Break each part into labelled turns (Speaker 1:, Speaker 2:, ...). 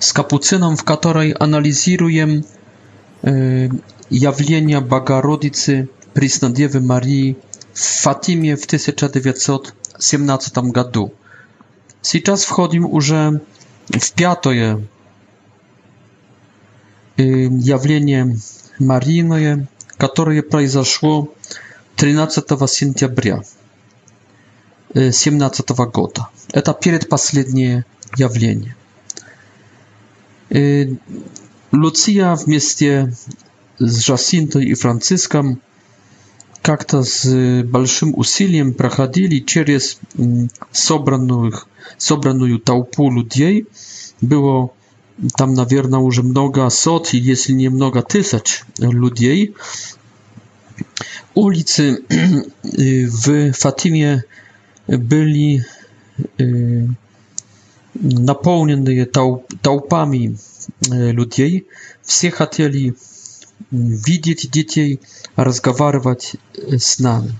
Speaker 1: z kapucyną, w której analizuję y, jawlenia Bagarodicy Prisnadiewy Marii w Fatimie w 1917 roku. Teraz wchodzimy już w piątoje y, jawlenie Marijne, które zaszło 13 sierpnia y, 17 roku. To przedostatnie jawlenie. Lucja вместе с Жасинтой и Франциском как-то с большим усилием проходили через собранную, собранную толпу людей. Было там, наверное, уже много сот, если не много тысяч людей. Ulicy w Fatimie byli наполненные толп, толпами людей. Все хотели видеть детей, разговаривать с нами.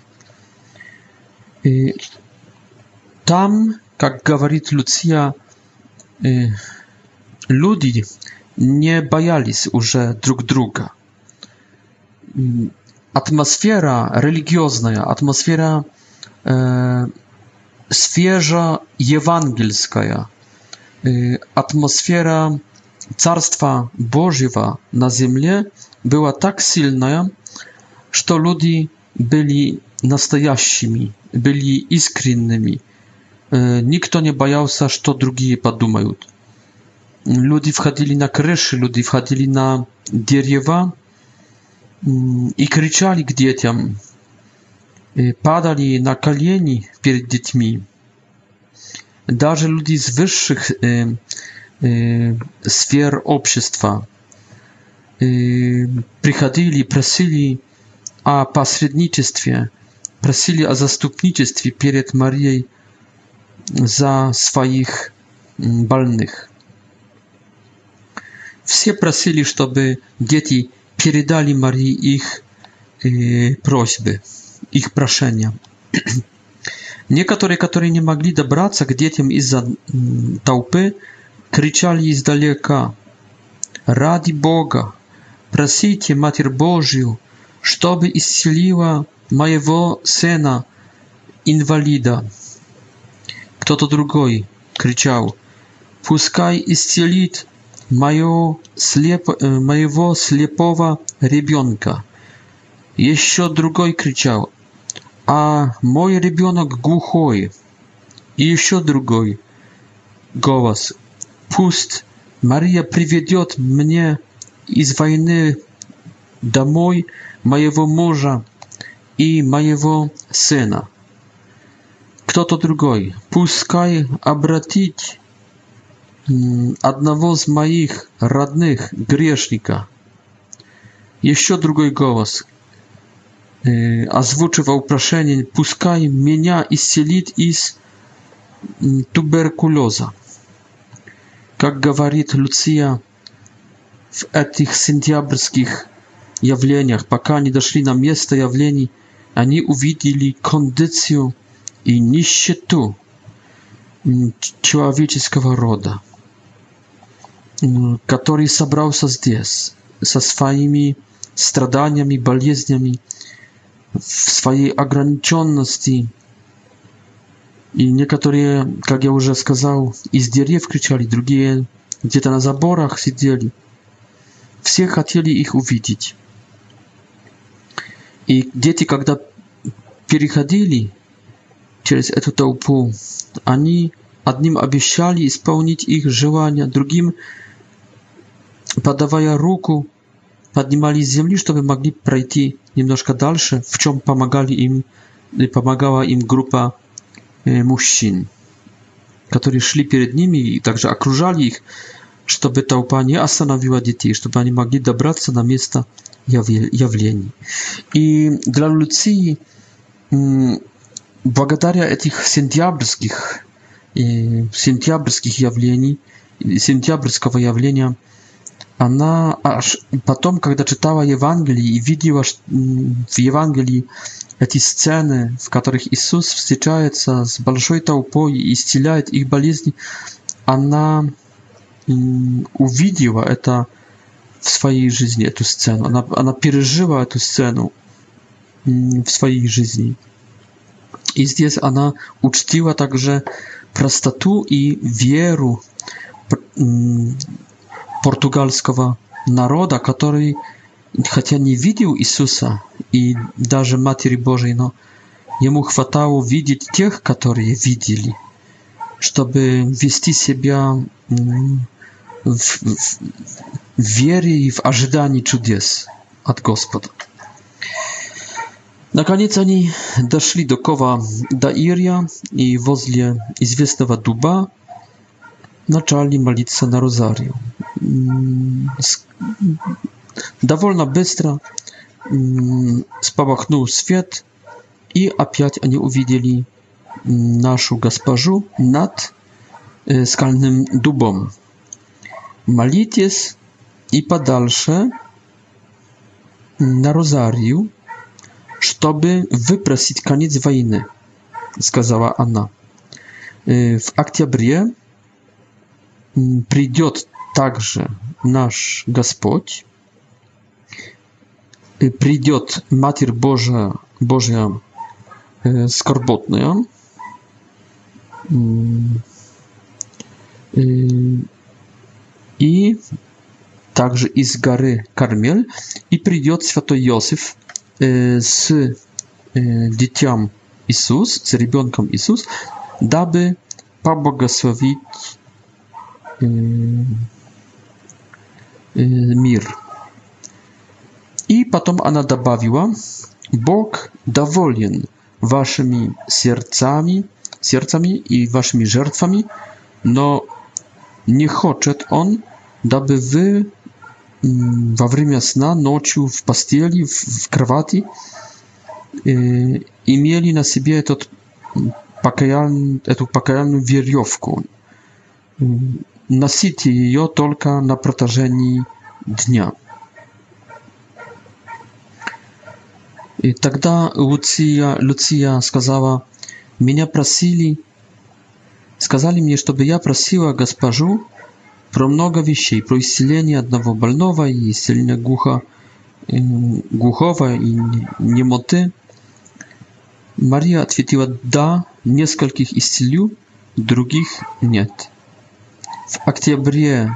Speaker 1: И там, как говорит Люция, люди не боялись уже друг друга. Атмосфера религиозная, атмосфера э, свежеевангельская – Y, atmosfera Carstwa Bożego na ziemi była tak silna, że ludzie byli настоящimi, byli iskrinnymi. Y, Nikt nie bał się, co drugi podumają. Ludzie wchodzili na kryszy, ludzie wchodzili na drzewa mm, i krzyczali k dzieciom. Y, padali na kolieni przed dziećmi даже людей из высших э, э, сфер общества э, приходили и просили о посредничестве, просили о заступничестве перед Марией за своих больных. Все просили, чтобы дети передали Марии их э, просьбы, их прошения. Некоторые, которые не могли добраться к детям из-за толпы, кричали издалека «Ради Бога! Просите Матерь Божью, чтобы исцелила моего сына, инвалида!» Кто-то другой кричал «Пускай исцелит моего, слеп... моего слепого ребенка!» Еще другой кричал а мой ребенок глухой. И еще другой голос. Пусть Мария приведет мне из войны домой моего мужа и моего сына. Кто-то другой. Пускай обратить одного из моих родных грешника. Еще другой голос озвучивал прошение «Пускай меня исцелит из туберкулеза». Как говорит Люция в этих сентябрьских явлениях, пока они дошли на место явлений, они увидели кондицию и нищету человеческого рода, который собрался здесь со своими страданиями, болезнями, в своей ограниченности. И некоторые, как я уже сказал, из деревьев кричали, другие где-то на заборах сидели. Все хотели их увидеть. И дети, когда переходили через эту толпу, они одним обещали исполнить их желания, другим, подавая руку, поднимались с земли, чтобы могли пройти немножко дальше, в чем помогали им, помогала им группа мужчин, которые шли перед ними и также окружали их, чтобы толпа не остановила детей, чтобы они могли добраться на место явлений. И для Люции, благодаря этих сентябрьских, сентябрьских явлений, сентябрьского явления, она аж потом, когда читала Евангелие и видела в Евангелии эти сцены, в которых Иисус встречается с большой толпой и исцеляет их болезни, она увидела это в своей жизни, эту сцену. Она, она пережила эту сцену в своей жизни. И здесь она учтила также простоту и веру португальского народа, который, хотя не видел Иисуса и даже Матери Божией, но ему хватало видеть тех, которые видели, чтобы вести себя в, в, в вере и в ожидании чудес от Господа. Наконец они дошли до кова Даирья и возле известного дуба начали молиться на розарию. Довольно быстро спомахнул свет, и опять они увидели нашу госпожу над скальным дубом. Молитесь и подальше на розарию, чтобы выпросить конец войны, сказала она. В октябре придет также наш Господь, придет Матерь Божия, Божья скорботная, и также из горы Кармель, и придет святой Иосиф с детям Иисус, с ребенком Иисус, дабы поблагословить мир. И потом она добавила, Бог доволен вашими сердцами, сердцами и вашими жертвами, но не хочет Он, дабы вы во время сна, ночью, в постели, в, кровати э, имели на себе этот покаян, эту покаянную веревку. Носите ее только на протяжении дня. И тогда Луция, Люция сказала, меня просили, сказали мне, чтобы я просила госпожу про много вещей, про исцеление одного больного и исцеление глухо, глухого и немоты. Мария ответила, да, нескольких исцелю, других нет. w aktybrie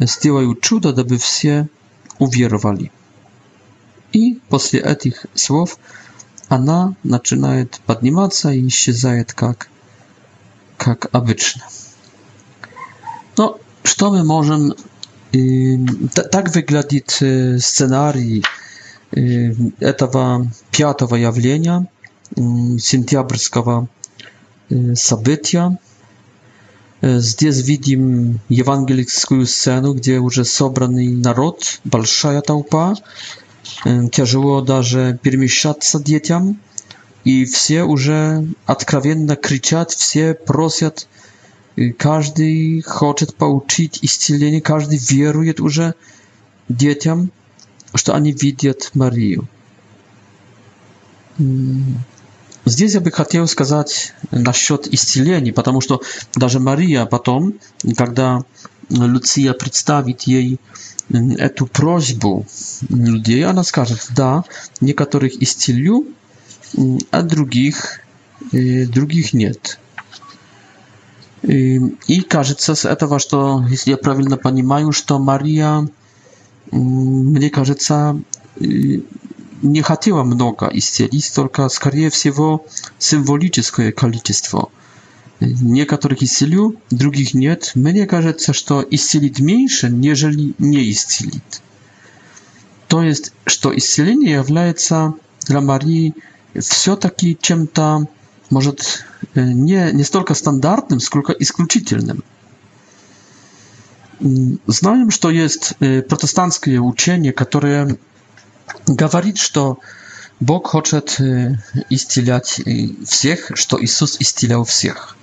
Speaker 1: zdjęły czuda, aby wszyscy uwierowali. I po tych słów ona zaczyna podnieść się i исчезaje jak jak obyczne. No, co my możemy tak wygląda scenariusz tego piątego jawlenia, sentiabrskiego wydarzenia. Здесь видим евангельскую сцену, где уже собранный народ, большая толпа, тяжело даже перемещаться детям, и все уже откровенно кричат, все просят, каждый хочет получить исцеление, каждый верует уже детям, что они видят Марию. Здесь я бы хотел сказать насчет исцелений, потому что даже Мария потом, когда Люция представит ей эту просьбу людей, она скажет, да, некоторых исцелю, а других, других нет. И кажется с этого, что, если я правильно понимаю, что Мария, мне кажется, не хотела много исцелить, только, скорее всего, символическое количество. Некоторых исцелю, других нет. Мне кажется, что исцелить меньше, нежели не исцелить. То есть, что исцеление является для Марии все-таки чем-то, может, не, не столько стандартным, сколько исключительным. Знаем, что есть протестантские учения, которые Говорит, что Бог хочет исцелять всех, что Иисус исцелял всех.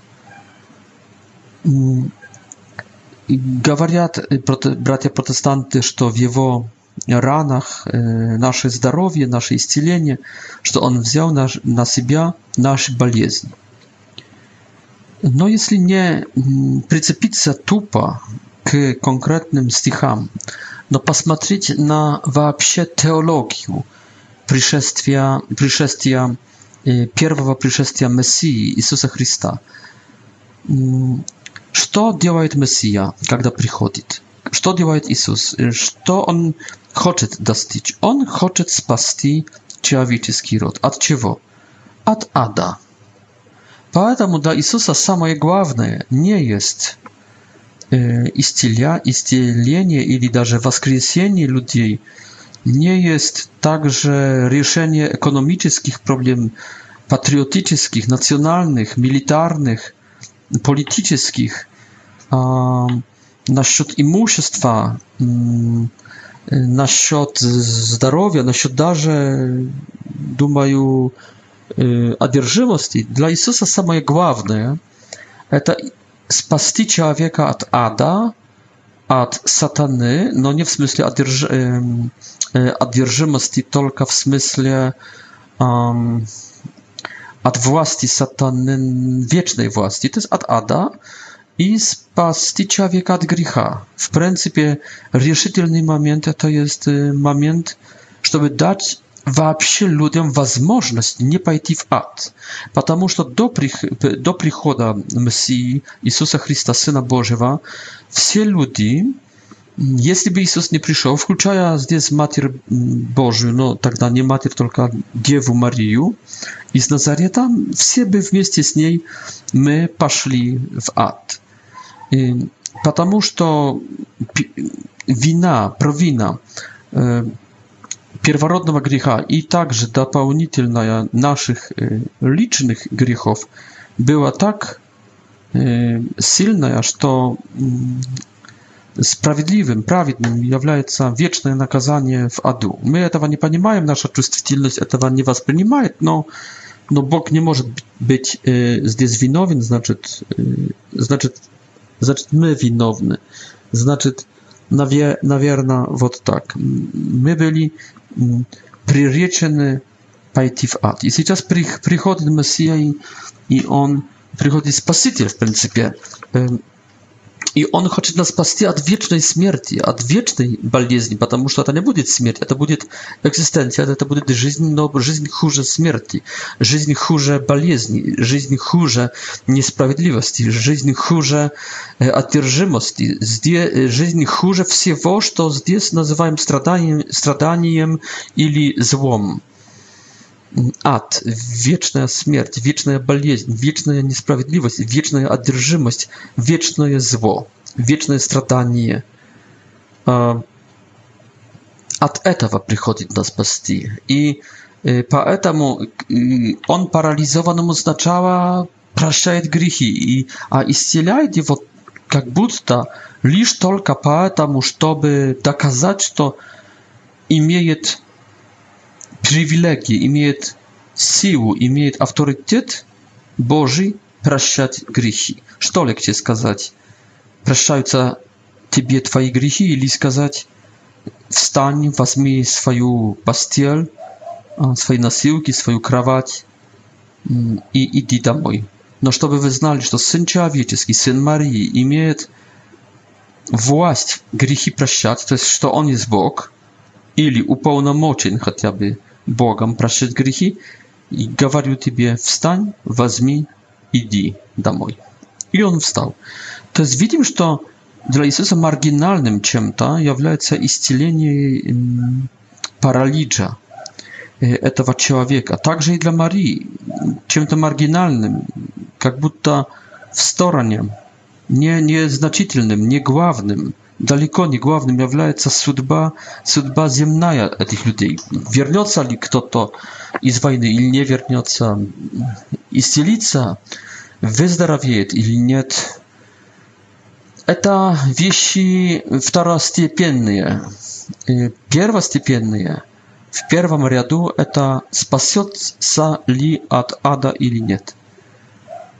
Speaker 1: Говорят братья-протестанты, что в его ранах наше здоровье, наше исцеление, что он взял на себя наши болезни. Но если не прицепиться тупо к конкретным стихам, но посмотреть на вообще теологию пришествия, пришествия первого пришествия Мессии Иисуса Христа. Что делает Мессия, когда приходит? Что делает Иисус? Что Он хочет достичь? Он хочет спасти человеческий род. От чего? От ада. Поэтому для Иисуса самое главное не есть исцеление или даже воскресение людей не есть также решение экономических проблем, патриотических, национальных, милитарных, политических. А, насчет имущества, насчет здоровья, насчет даже, думаю, одержимости. Для Иисуса самое главное – это z spasticia wieka od ada, od satany, no nie w смысле одерж... одержимости, только в смысле um, od władzy satany, wiecznej władzy, to jest od ada, i z spasti człowieka od grzecha. W pryncypie решительный момент to jest y, moment, żeby dać вообще людям возможность не пойти в ад, потому что до, до прихода Мессии Иисуса Христа, Сына Божьего, все люди, если бы Иисус не пришел, включая здесь Матерь Божию, но тогда не Матерь, только Деву Марию из Назарета, все бы вместе с ней мы пошли в ад. И потому что вина, провина pierworodnego grzecha i także dopełnitelna naszych y, licznych grzechów była tak y, silna, że mm, sprawiedliwym, prawidłowym jest wieczne nakazanie w adu. My tego nie rozumiemy, nasza czujność tego nie rozumie, no no Bóg nie może być y, zde winowy, znaczy, znaczy znaczy my winowni. Znaczy na wie, na tak. My byli приречены пойти в ад. И сейчас приходит Мессия, и, и он приходит Спаситель, в принципе, И он хочет нас спасти от вечной смерти, от вечной болезни, потому что это не будет смерть, это будет экзистенция, это будет жизнь, но жизнь хуже смерти, жизнь хуже болезни, жизнь хуже несправедливости, жизнь хуже одержимости, здесь, жизнь хуже всего, что здесь называем страданием, страданием или злом ад, вечная смерть, вечная болезнь, вечная несправедливость, вечная одержимость, вечное зло, вечное страдание. От этого приходит нас спасти. И поэтому он парализованному сначала прощает грехи, и, а исцеляет его как будто лишь только поэтому, чтобы доказать, что имеет привилегии, имеет силу, имеет авторитет Божий прощать грехи. Что легче сказать? Прощаются тебе твои грехи или сказать встань, возьми свою постель, свои носилки, свою кровать и иди домой. Но чтобы вы знали, что Сын Человеческий, Сын Марии имеет власть грехи прощать, то есть что Он есть Бог, или уполномочен хотя бы Богом прошит грехи, и говорю тебе, встань, возьми, иди домой. И он встал. То есть видим, что для Иисуса маргинальным чем-то является исцеление паралича этого человека. Также и для Марии чем-то маргинальным, как будто в стороне, не, незначительным, не главным – далеко не главным является судьба, судьба земная этих людей. Вернется ли кто-то из войны или не вернется, исцелится, выздоровеет или нет. Это вещи второстепенные. Первостепенные в первом ряду это спасется ли от ада или нет.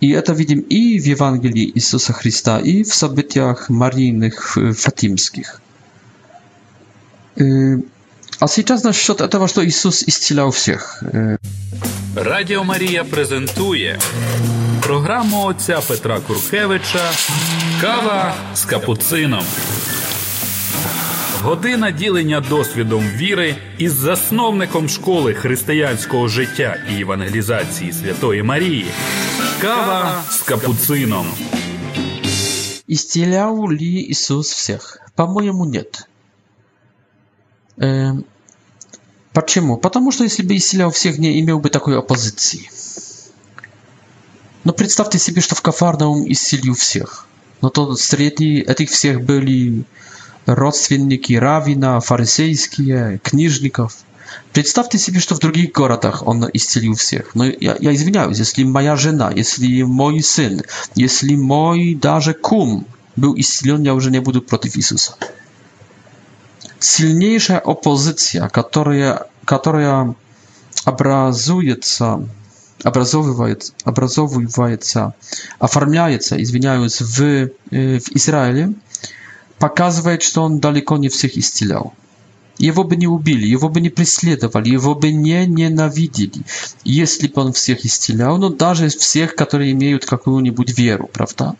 Speaker 1: И это видим и в Евангелии Иисуса Христа, и в событиях марийных фатимских. А сейчас насчет этого, что Иисус исцелял всех.
Speaker 2: Радіо Марія презентує програму отця Петра Куркевича Кава з капуцином. Година ділення досвідом віри із засновником школи християнського життя і евангелізації Святої Марії. Кава з капуцином.
Speaker 1: Исцелял ли Иисус всех? По-моему, нет. Э, почему? Потому что если бы исцелял всех, не имел бы такой оппозиции. Но представьте себе, что в Кафарнаум исцелил всех. Но то среди этих всех были родственники равина, фарисейские, книжников. Представьте себе, что в других городах он исцелил всех. Но я, я извиняюсь, если моя жена, если мой сын, если мой даже кум był исцелен, я уже не буду против Иисуса. Сильнейшая оппозиция, которая, которая образуется, образовывает, образовывается, оформляется, извиняюсь, в, в Израиле, показывает, что он далеко не всех исцелял. Его бы не убили, его бы не преследовали, его бы не ненавидели, если бы он всех исцелял, но даже всех, которые имеют какую-нибудь веру, правда?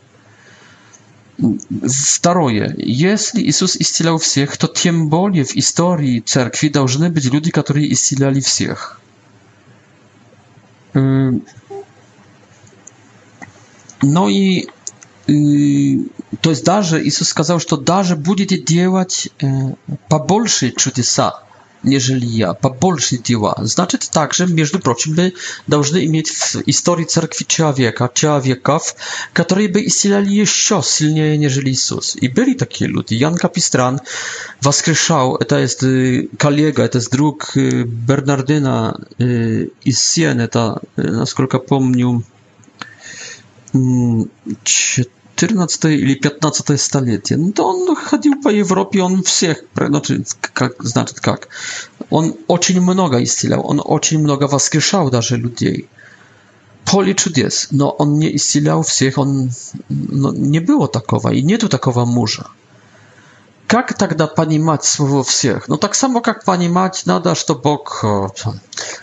Speaker 1: Второе. Если Иисус исцелял всех, то тем более в истории церкви должны быть люди, которые исцеляли всех. No i то есть даже Иисус сказал, что даже будете делать побольше чудеса, нежели я, побольше дела. Значит, также, между прочим, мы должны иметь в истории церкви человека, человеков, которые бы исцеляли еще сильнее, нежели Иисус. И были такие люди. Ян Капистран воскрешал, это есть коллега, это есть друг Бернардина из Сиен, это, насколько помню, 14 или 15 столетие. Ну, то он ходил по Европе, он всех, значит как, значит как, он очень много исцелял, он очень много воскрешал даже людей. Поле чудес, но он не исцелял всех, он, ну, не было такого и нету такого мужа как тогда понимать слово «всех»? Ну, так само, как понимать надо, что Бог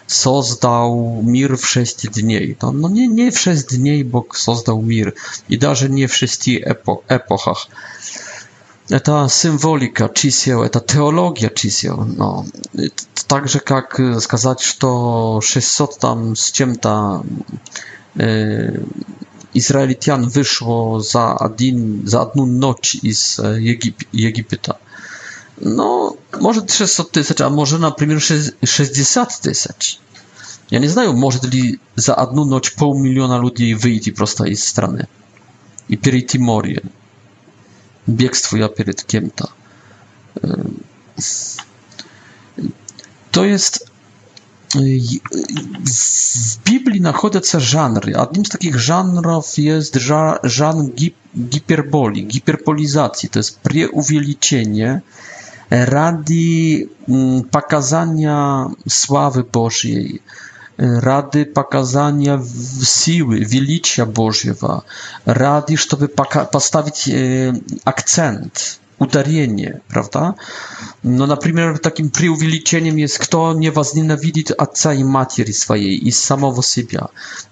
Speaker 1: создал мир в шесть дней. Но не, не в шесть дней Бог создал мир, и даже не в шести эпох, эпохах. Это символика чисел, это теология чисел. Но, так же, как сказать, что 600 там с чем-то... Э, Izraelitian wyszło za, adin, jedną noc z e, Egip No, może 300 tysięcy, a może na przykład 60 tysięcy. Ja nie znam, może li za jedną noc pół miliona ludzi wyjdzie prosto z strony i przejdzie morze. Biegstwo ja przed kimś. To jest w Biblii nachodzą żanry. Jednym z takich żanrów jest żan hiperboli, hiperpolizacji. To jest preuwielbienie rady pokazania sławy Bożej, rady pokazania siły, wielicia Bożego, rady, żeby postawić akcent udarzenie, prawda? No, na przykład takim preuwiliczeniem jest, kto nie was nienawidzi ojca i matki swojej i samego siebie.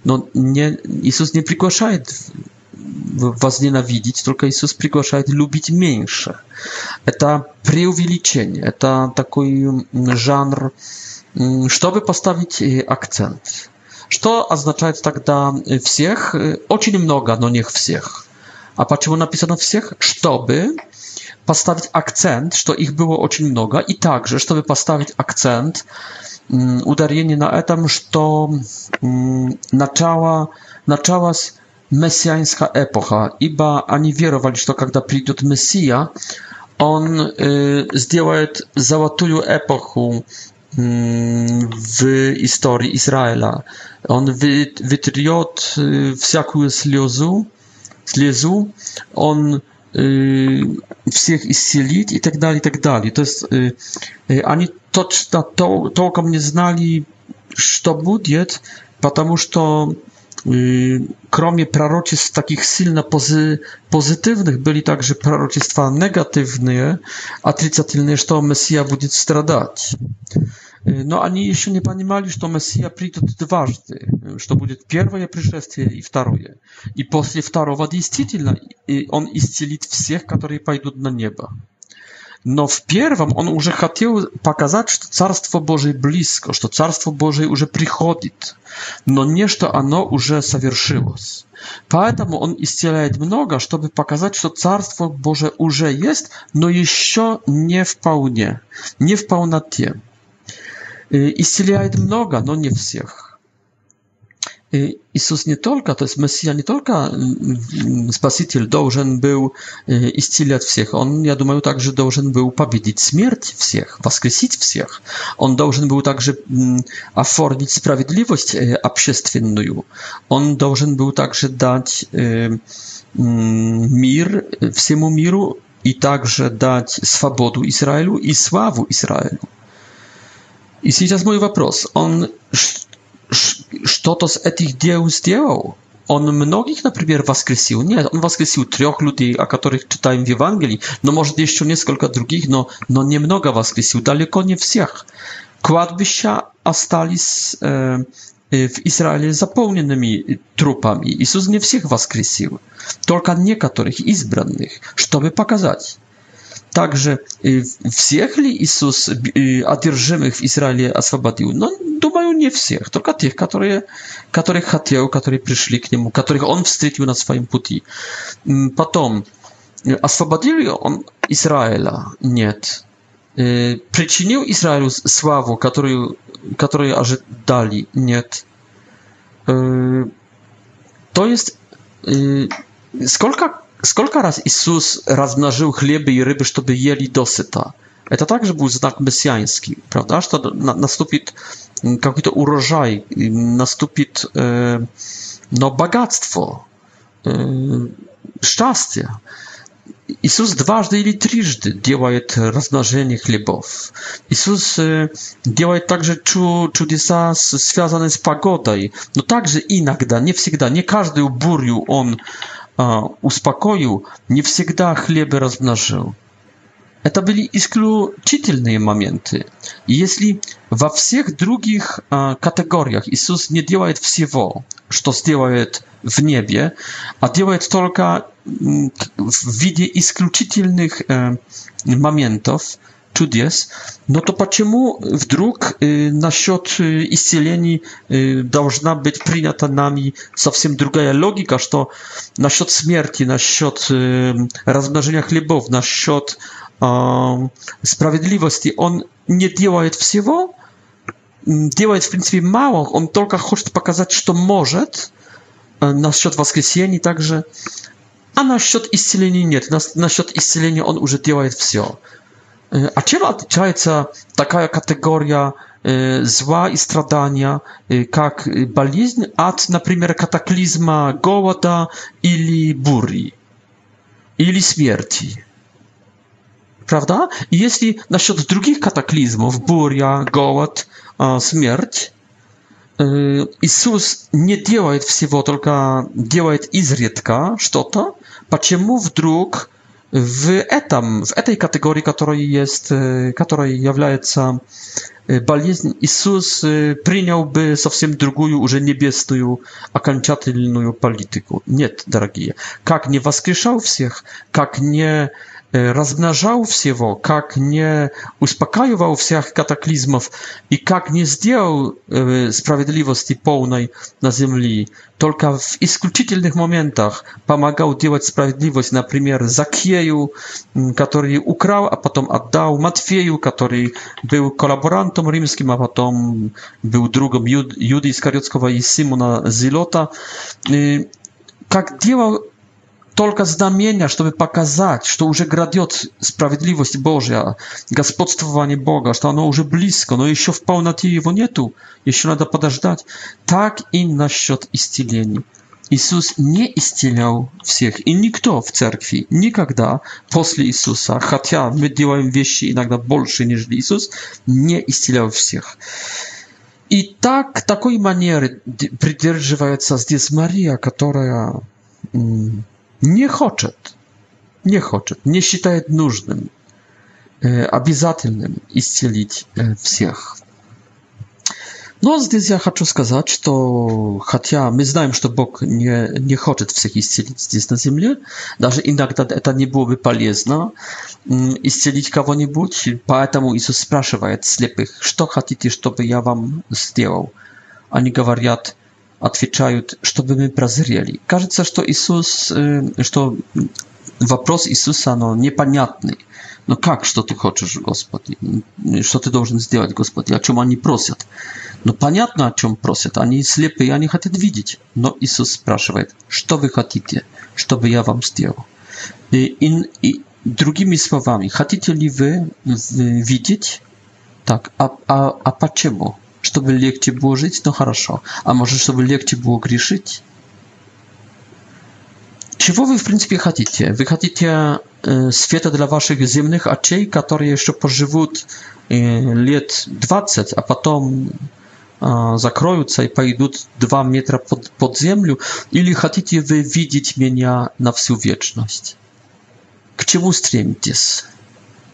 Speaker 1: No, nie, Jezus nie przygłasza was nienawidzić, tylko Jezus przygłasza lubić mniejsze. E e mm, mm, to preuwiliczenie, e, to taki żanr, żeby postawić akcent. Co oznacza tak dla wszystkich? Oczywiście mnoga, no niech wszystkich. A dlaczego napisano wszystkich? Żeby поставить акцент, что их было очень много, и также, чтобы поставить акцент, ударение на этом, что начало, началась мессианская эпоха, ибо они веровали, что когда придет Мессия, он сделает золотую эпоху w historii Izraela. On wytriot wszelką sliozu, sliezu, on всех исцелить и так далее, и так далее. То есть они точно тол толком не знали, что будет, потому что кроме пророчеств takich silno pozy pozytywnych, byli także proroctwa negatywne, отрицательные, что Мессия будет страдать. Но они еще не понимали, что Мессия придет дважды, что будет первое пришествие и второе. И после второго действительно он исцелит всех, которые пойдут на небо. Но в первом он уже хотел показать, что Царство Божие близко, что Царство Божие уже приходит, но не что оно уже совершилось. Поэтому он исцеляет много, чтобы показать, что Царство Божие уже есть, но еще не вполне, не в полноте исцеляет много, но не всех. И Иисус не только, то есть Мессия не только Спаситель должен был исцелять всех, он, я думаю, также должен был победить смерть всех, воскресить всех. Он должен был также оформить справедливость общественную. Он должен был также дать мир всему миру и также дать свободу Израилю и славу Израилю. И сейчас мой вопрос. Он что-то с этих дел сделал? Он многих, например, воскресил? Нет, он воскресил трех людей, о которых читаем в Евангелии, но, может, еще несколько других, но, но немного воскресил, далеко не всех. Кладбища остались э, w Izraelu zapełnionymi trupami. Jezus nie wszystkich wskrzesił, tylko niektórych izbranych, żeby pokazać, также всех ли Иисус одержимых в Израиле освободил? Но, думаю, не всех, только тех, которые, которые хотел, которые пришли к нему, которых он встретил на своем пути. Потом, освободил ли он Израиля? Нет. Причинил Израилю славу, которую, которую ожидали? Нет. То есть, сколько Сколько раз Иисус размножил хлебы и рыбы, чтобы ели досыта? Это также был знак мессианский, правда, что наступит какой-то урожай, наступит э, но богатство, э, счастье. Иисус дважды или трижды делает размножение хлебов. Иисус делает также чудеса, связанные с погодой, но также иногда, не всегда, не каждую бурю Он успокоил, не всегда хлеб размножил. Это были исключительные моменты. И если во всех других э, категориях Иисус не делает всего, что сделает в небе, а делает только в виде исключительных э, моментов, чудес, но то почему вдруг э, насчет э, исцелений э, должна быть принята нами совсем другая логика, что насчет смерти, насчет э, размножения хлебов, насчет э, справедливости, он не делает всего, делает в принципе мало, он только хочет показать, что может, э, насчет воскресений также, а насчет исцеления нет, Нас, насчет исцеления он уже делает все. E, a czym odczuwa taka kategoria e, zła i stradania, e, jak baliźń, od na przykład kataklizma, głoda, ili burii, ili śmierci? Prawda? I jeśli na drugich kataklizmów, buria, głód, śmierć, Jezus nie działa wszystko, tylko działa izrytka, coś to, dlaczego wdruk drug w etam w tej kategorii, której jest, e, której является болезнь, e, Jezus przyjąłby совсем drugą, już niebiestą, okończatelną politykę. Nie, drogie. Jak nie wskrzeszał wszystkich, jak nie размножал всего, как не успокаивал всех катаклизмов и как не сделал справедливости полной на земле, только в исключительных моментах помогал делать справедливость, например, Закею, который украл, а потом отдал Матфею, который был коллаборантом римским, а потом был другом Юды Искариотского и Симона Зелота. Как делал только знамения, чтобы показать, что уже грядет справедливость Божья, господствование Бога, что оно уже близко, но еще в полноте его нету, еще надо подождать. Так и насчет исцелений. Иисус не исцелял всех, и никто в церкви никогда после Иисуса, хотя мы делаем вещи иногда больше, нежели Иисус, не исцелял всех. И так, такой манеры придерживается здесь Мария, которая не-хочет, не хочет, не считает нужным, обязательным исцелить всех. Но здесь я хочу сказать, что хотя мы знаем, что Бог не, не хочет всех исцелить здесь на земле, даже иногда это не было бы полезно, исцелить кого-нибудь, поэтому Иисус спрашивает слепых, что хотите, чтобы я вам сделал? Они говорят, отвечают, чтобы мы прозрели. Кажется, что Иисус, что вопрос Иисуса, оно непонятный. Но как, что ты хочешь, Господи? Что ты должен сделать, Господи? О чем они просят? Но понятно, о чем просят. Они слепые, они хотят видеть. Но Иисус спрашивает, что вы хотите, чтобы я вам сделал? И, и, и другими словами, хотите ли вы видеть? Так, а, а, а почему? Чтобы легче было жить? Ну, хорошо. А может, чтобы легче было грешить? Чего вы, в принципе, хотите? Вы хотите э, света для ваших земных очей, которые еще поживут э, лет 20, а потом э, закроются и пойдут 2 метра под, под землю? Или хотите вы видеть меня на всю вечность? К чему стремитесь?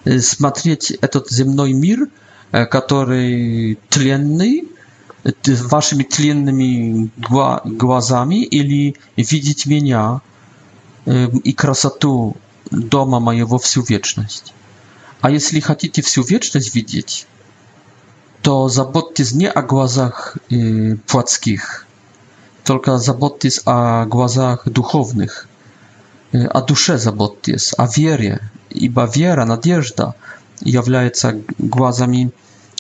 Speaker 1: Э, смотреть этот земной мир, который тленный, вашими тленными глазами или видеть меня и красоту дома моего всю вечность. А если хотите всю вечность видеть, то заботьтесь не о глазах плотских, только заботьтесь о глазах духовных, о душе заботьтесь, о вере, ибо вера, надежда являются глазами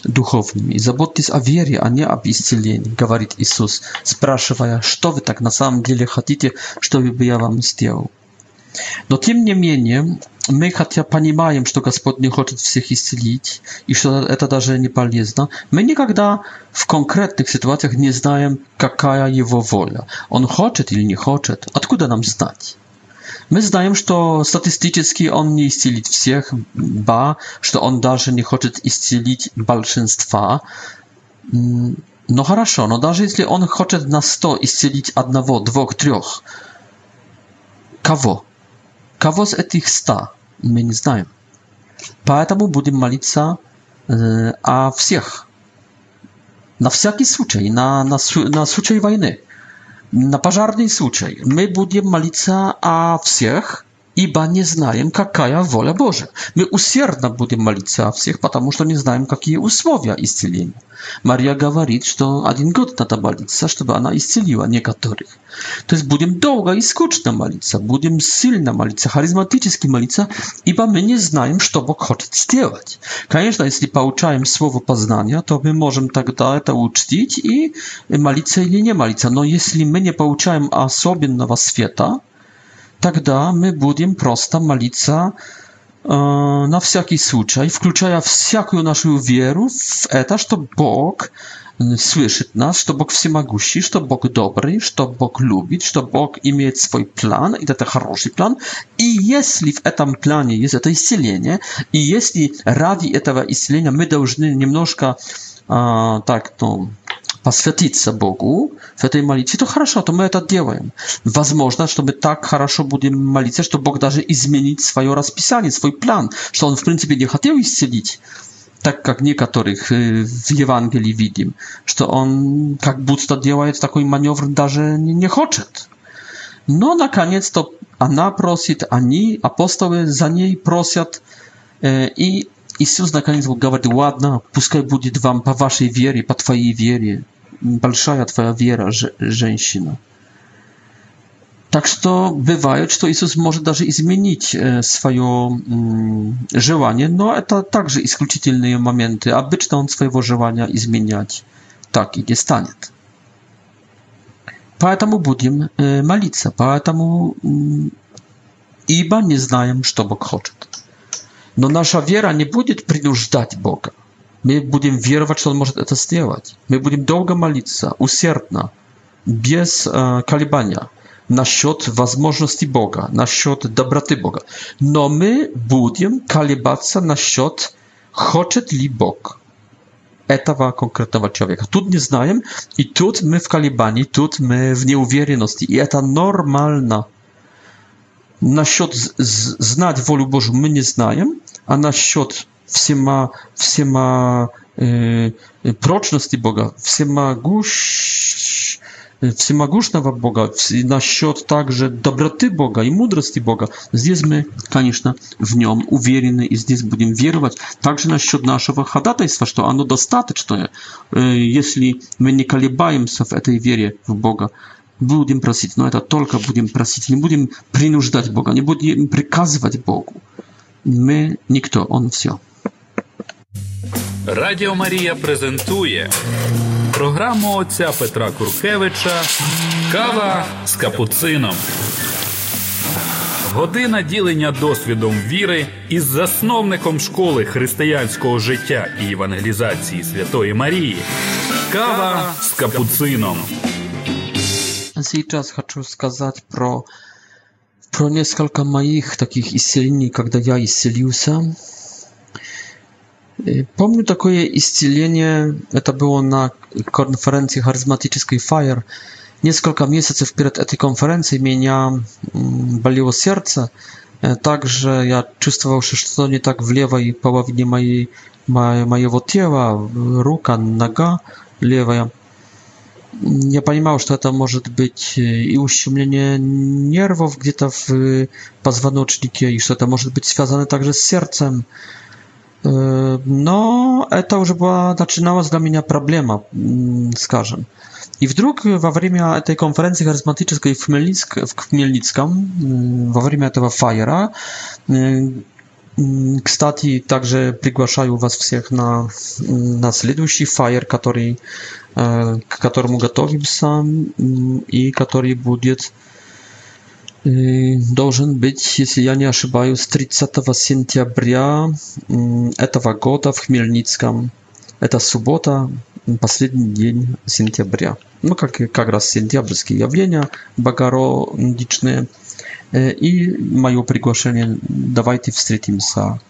Speaker 1: духовными. Заботьтесь о вере, а не об исцелении, говорит Иисус, спрашивая, что вы так на самом деле хотите, чтобы я вам сделал. Но тем не менее, мы хотя понимаем, что Господь не хочет всех исцелить, и что это даже не полезно, мы никогда в конкретных ситуациях не знаем, какая его воля. Он хочет или не хочет. Откуда нам знать? My znamy, że to statystycznie on nie istnieje wszystkich, ba, że on nawet nie chce istnieć większości. No хорошо, no nawet jeśli on chce na 100 istnieć jednego, dwóch, trzech, kogo? Kogo z tych 100? My nie znamy. Поэтому будем молиться о всех. На всякий случай, на, на, на случай войны. На пожарной случай. Мы будем молиться о всех, ибо не знаем, какая воля Божия. Мы усердно будем молиться о всех, потому что не знаем, какие условия исцеления. Мария говорит, что один год надо молиться, чтобы она исцелила некоторых. То есть будем долго и скучно молиться, будем сильно молиться, харизматически молиться, ибо мы не знаем, что Бог хочет сделать. Конечно, если получаем слово познания, то мы можем тогда это учтить и молиться или не молиться. Но если мы не получаем особенного света, тогда мы будем просто молиться э, на всякий случай, включая всякую нашу веру в это, что Бог слышит нас, что Бог всемогущий, что Бог добрый, что Бог любит, что Бог имеет свой план, и это хороший план. И если в этом плане есть это исцеление, и если ради этого исцеления мы должны немножко э, так, ну, посвятиться Богу, в этой молитве, то хорошо, то мы это делаем. Возможно, чтобы так хорошо будем молиться, что Бог даже изменит свое расписание, свой план, что Он, в принципе, не хотел исцелить, так как некоторых в Евангелии видим, что Он как будто делает такой маневр, даже не хочет. Но, наконец-то, она просит, они, апостолы, за ней просят, и Иисус наконец говорит, ладно, пускай будет вам по вашей вере, по твоей вере большая твоя вера, женщина. Так что бывает, что Иисус может даже изменить свое желание, но это также исключительные моменты. Обычно Он своего желания изменять так и не станет. Поэтому будем молиться, поэтому ибо не знаем, что Бог хочет. Но наша вера не будет принуждать Бога. Мы будем веровать, что Он может это сделать. Мы будем долго молиться, усердно, без э, колебания насчет возможности Бога, насчет доброты Бога. Но мы будем колебаться насчет, хочет ли Бог этого конкретного человека. Тут не знаем, и тут мы в колебании, тут мы в неуверенности, и это нормально. Насчет знать волю Божью мы не знаем, а насчет все ма, все ма э, прочности Бога, всемогущ, всемогущного Бога, насчет также доброты Бога и мудрости Бога. Здесь мы, конечно, в нем уверены и здесь будем веровать. Также насчет нашего ходатайства, что оно достаточное, если мы не колебаемся в этой вере в Бога. Будем просить, но это только будем просить, не будем принуждать Бога, не будем приказывать Богу. Мы никто, Он все.
Speaker 2: Радіо Марія презентує програму отця Петра Куркевича Кава з капуцином. Година ділення досвідом віри із засновником школи християнського життя і евангелізації Святої Марії. Кава з капуцином.
Speaker 1: Сейчас хочу сказать про, про несколько моих таких исцелений, когда я исцелился. Помню такое исцеление, это было на конференции харизматической FIRE. Несколько месяцев перед этой конференцией меня болело сердце. Также я чувствовал, что что-то не так в левой половине моей, моего тела, рука, нога левая. Я понимал, что это может быть и ущемление нервов где-то в позвоночнике, и что это может быть связано также с сердцем. Yy, no, to już była, zaczynała zgamienia problema, mm, skażem. I w drug, w awarii tej konferencji charyzmatycznej w Chmielnick, w Chmielnickam, yy, w awarii tego fajera, Кстати, также приглашаю вас всех на, на следующий фаер, который, к которому готовимся и который будет должен быть, если я не ошибаюсь, 30 сентября этого года в Хмельницком. Это суббота, последний день сентября. Ну, как, как раз сентябрьские явления богородичные. И мое приглашение, давайте встретимся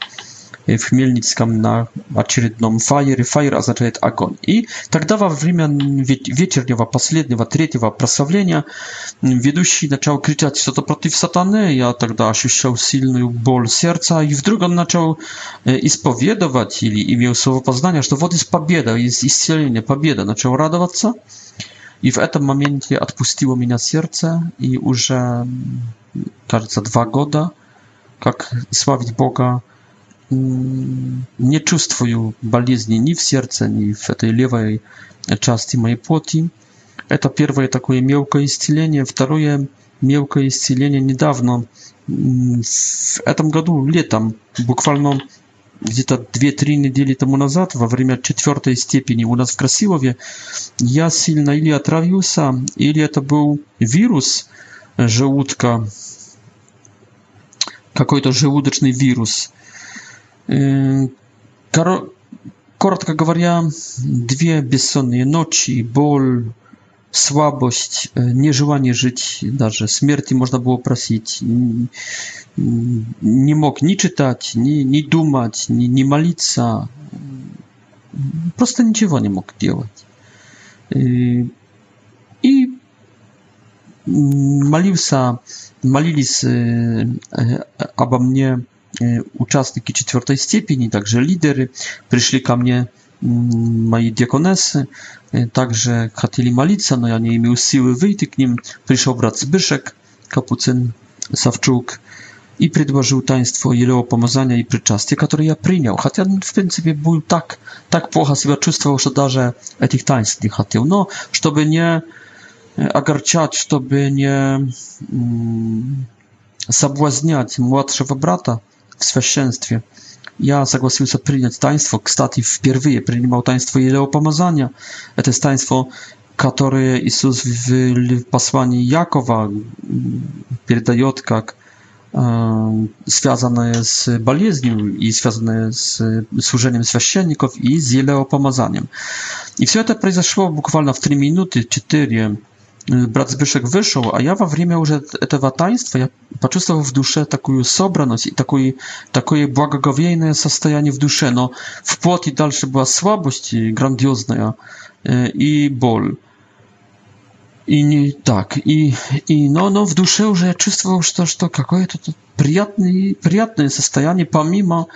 Speaker 1: в Мельницком на очередном фаере. Фаер означает огонь. И тогда во время вечернего последнего третьего прославления ведущий начал кричать что-то против сатаны. Я тогда ощущал сильную боль сердца. И вдруг он начал исповедовать или имел слово познания, что вот есть победа, есть исцеление, победа. Начал радоваться. И в этом моменте отпустило меня сердце, и уже, кажется, два года, как славить Бога не чувствую болезни ни в сердце, ни в этой левой части моей плоти. Это первое такое мелкое исцеление. Второе мелкое исцеление недавно, в этом году, летом, буквально где-то 2-3 недели тому назад, во время четвертой степени у нас в Красилове, я сильно или отравился, или это был вирус желудка, какой-то желудочный вирус. Коротко говоря, две бессонные ночи, боль, слабость, нежелание жить даже, смерти можно было просить. Не мог ни читать, ни, ни думать, ни, ни молиться. Просто ничего не мог делать. И, и молился, молились обо мне участники четвертой степени, также лидеры, пришли ко мне мои диаконесы, также хотели молиться, но я не имел силы выйти к ним. Пришел брат Сбышек, Капуцин Савчук, и предложил таинство елео помазания и причастия, которое я принял. Хотя, в принципе, был так, так плохо себя чувствовал, что даже этих таинств не хотел. Но, чтобы не огорчать, чтобы не соблазнять младшего брата, w swoszczęstwie. Ja zgłosił się przyjąć taństwo. Kstati, w pierwszy przyjmował taństwo jeleopamazania. To jest taństwo, które Jezus w posłaniu Jakowa передаje, związane z boleznią i związane z służeniem świeczenników i z Jeleo Pomazaniem. I wszystko to произошло буквально w 3 minuty, 4 minuty. Брат Zbyszek вышел, а я во время уже этого таинства я почувствовал в душе такую собранность и такой, такое благоговейное состояние в душе, но в плоти дальше была слабость грандиозная и боль. И не так, и, и но, но в душе уже я чувствовал, что, что какое-то приятное, приятное состояние помимо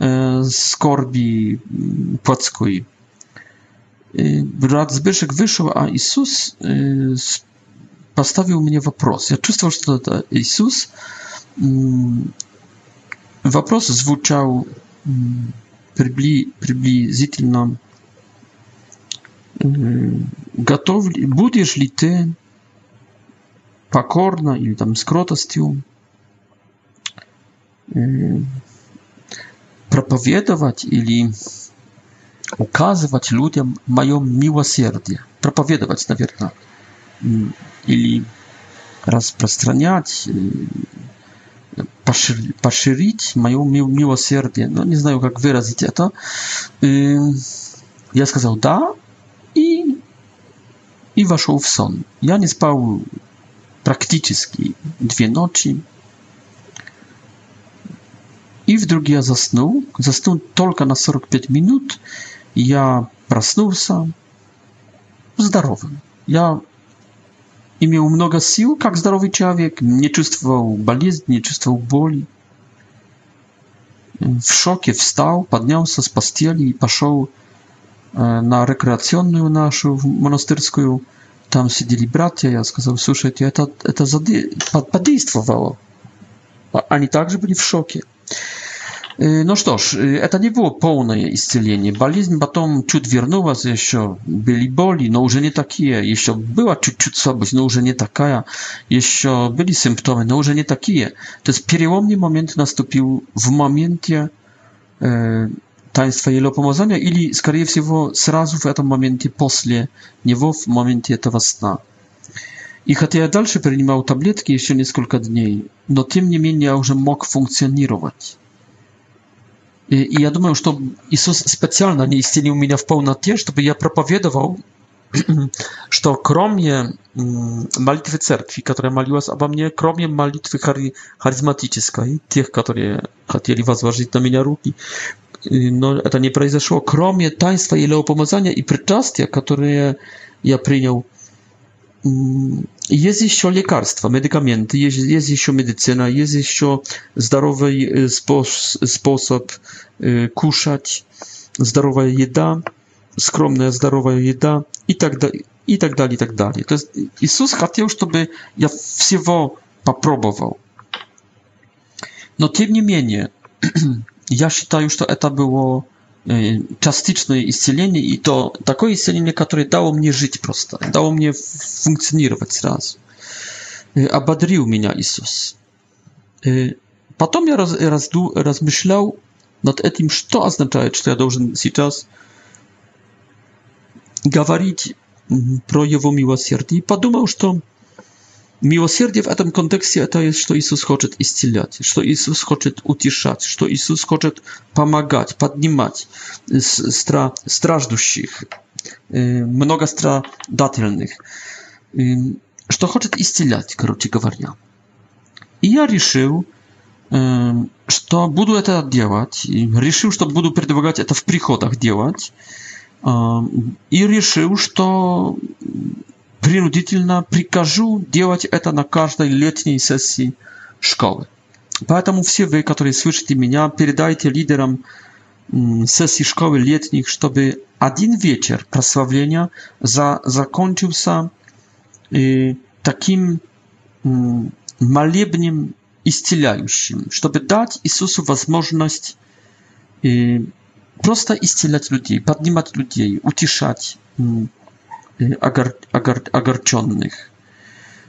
Speaker 1: э, скорби плотской. Y, brat Zbyszek wyszedł, a Jezus y, postawił mnie wopros. Ja czułem, że to Jezus. Mm, wopros zwłuczał mm, przybliżytelną y, gotowli, budziesz li ty pokorna i tam skrotostią propowiedować ili или ukazywać ludziom moje miłosierdzie, проповедовать, наверное, или распространять, поширить мое милосердие. Ну, не знаю, как выразить это. Я сказал «да» и, и вошел в сон. Я не спал практически две ночи. И вдруг я заснул. Заснул только на 45 минут я проснулся здоровым. Я имел много сил, как здоровый человек, не чувствовал болезни, не чувствовал боли. В шоке встал, поднялся с постели и пошел на рекреационную нашу монастырскую. Там сидели братья, я сказал, слушайте, это, это заде... подействовало. Они также были в шоке. Ну что ж, это не было полное исцеление. Болезнь потом чуть вернулась еще, были боли, но уже не такие. Еще была чуть-чуть слабость, но уже не такая. Еще были симптомы, но уже не такие. То есть переломный момент наступил в моменте э, таинства елопомазания или, скорее всего, сразу в этом моменте после него, в моменте этого сна. И хотя я дальше принимал таблетки еще несколько дней, но тем не менее я уже мог функционировать. И я думаю, что Иисус специально не исцелил меня в полноте, чтобы я проповедовал, что кроме молитвы церкви, которая молилась обо мне, кроме молитвы хари харизматической, тех, которые хотели возложить на меня руки, но это не произошло, кроме таинства или помазания и причастия, которые я принял Mm, jest jeszcze lekarstwa, medykamenty, jest, jest jeszcze medycyna, jest jeszcze zdrowy y, spos sposób y, kuszać, zdrowa jeda, skromna zdrowa jeda i tak dalej, i tak dalej, i tak dalej. To jest, Jezus chciał, żeby ja wszystko popróbował. No, tym niemniej, ja czytaję, że to było частичное исцеление, и то такое исцеление, которое дало мне жить просто, дало мне функционировать сразу. Ободрил меня Иисус. Потом я раз, разду, размышлял над этим, что означает, что я должен сейчас говорить про его милосердие, и подумал, что Miłosierdzie w tym kontekście to jest, że Jezus chce iscilać, że Jezus chce utiszać, że Jezus chce pomagać, podnimać strażdusich, mnoga stradatelnych, że chce iscilać, krótko mówiąc. I ja решил, że będę to robić, решил, że będę przedwagać to w przychodach robić, i решил, że принудительно прикажу делать это на каждой летней сессии школы. Поэтому все вы, которые слышите меня, передайте лидерам сессий школы летних, чтобы один вечер прославления за, закончился э, таким э, молебнем исцеляющим, чтобы дать Иисусу возможность э, просто исцелять людей, поднимать людей, утешать, agar, agar, огорченных.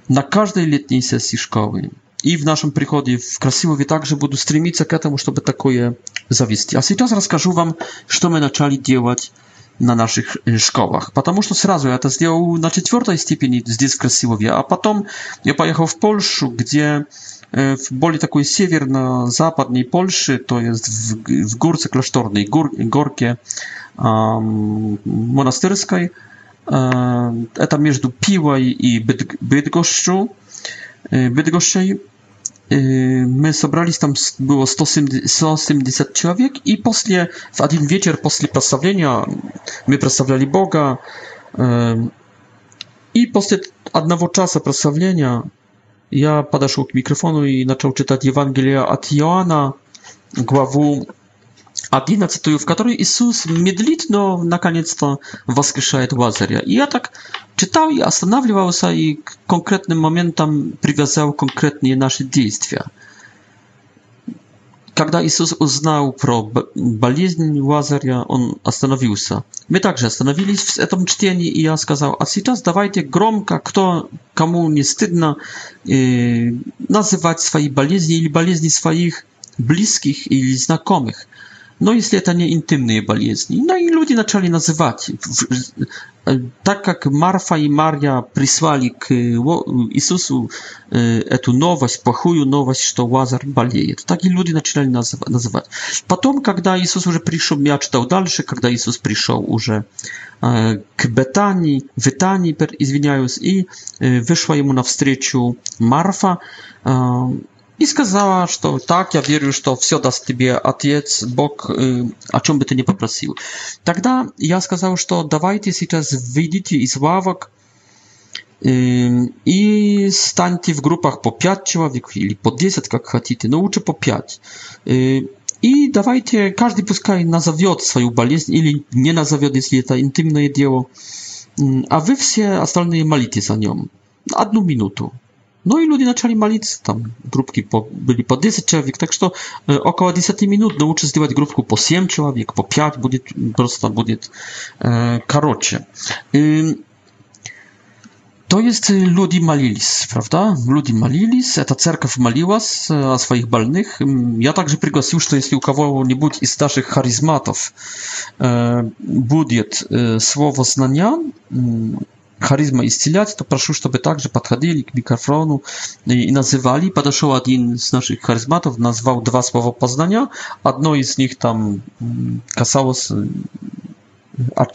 Speaker 1: На каждой летней сессии школы и в нашем приходе в Красилове также буду стремиться к этому, чтобы такое завести. А сейчас расскажу вам, что мы начали делать на наших школах. Потому что сразу я это сделал на четвертой степени здесь, в Красилове, а потом я поехал в Польшу, где w boli takiej siewerno-zapadniej Polszy, to jest w, w górce klasztornej, gór, gorkie um, monasterskiej, это между Пивой и Bydgoszczą, Bydgoszczej. My sobrались там, было 170, 170 человек, и после, в один вечер после прославления мы прославляли Бога, и после одного часа прославления я подошел к микрофону и начал читать Евангелие от Иоанна, главу 11 в которой Иисус медлит, но наконец-то воскрешает Лазаря. И я так читал и останавливался, и к конкретным моментам привязал конкретные наши действия. Когда Иисус узнал про болезнь Лазаря, он остановился. Мы также остановились в этом чтении, и я сказал, а сейчас давайте громко, кто, кому не стыдно, э, называть свои болезни или болезни своих близких или знакомых. No jest to nieintymne болезни. No i ludzie zaczęli nazywać. E, tak jak Marfa i Maria przysłali k Jezusu e, tę nowość, pochuju nowość, że Łazar boleje. Tak i ludzie zaczęli nazywać. Potem, kiedy Jezus już przyszedł, ja czytał dalsze, kiedy Jezus przyszedł już e, k Betanii, w Betanii, i e, wyszła mu na wstryciu Marfa, и сказала, что так, я верю, что все даст тебе Отец, Бог, о чем бы ты ни попросил. Тогда я сказал, что давайте сейчас выйдите из лавок и станьте в группах по 5 человек или по 10, как хотите, но лучше по 5. И давайте, каждый пускай назовет свою болезнь или не назовет, если это интимное дело, а вы все остальные молитесь о нем. Одну минуту. No i ludzie zaczęli malić, tam grupki po, byli po 10 человек, так что э, около 10 minut, научат сделать группку по 7 человек, po 5 будет, просто будет э, to jest y, ludzi malilis, prawda? Ludzi malilis, ta cerkiew maliła o swoich balnych. Ja także przyglosił, że jeśli u kogo-нибудь из naszych charyzmatów e, e, słowo znania, charyzmę istniać, to proszę, żeby tak, że podchodzili k mikrofonu i, i nazywali. Podeszł jeden z naszych charyzmatów, nazwał dwa słowa poznania. Jedno z nich tam mm, kasało z, y, a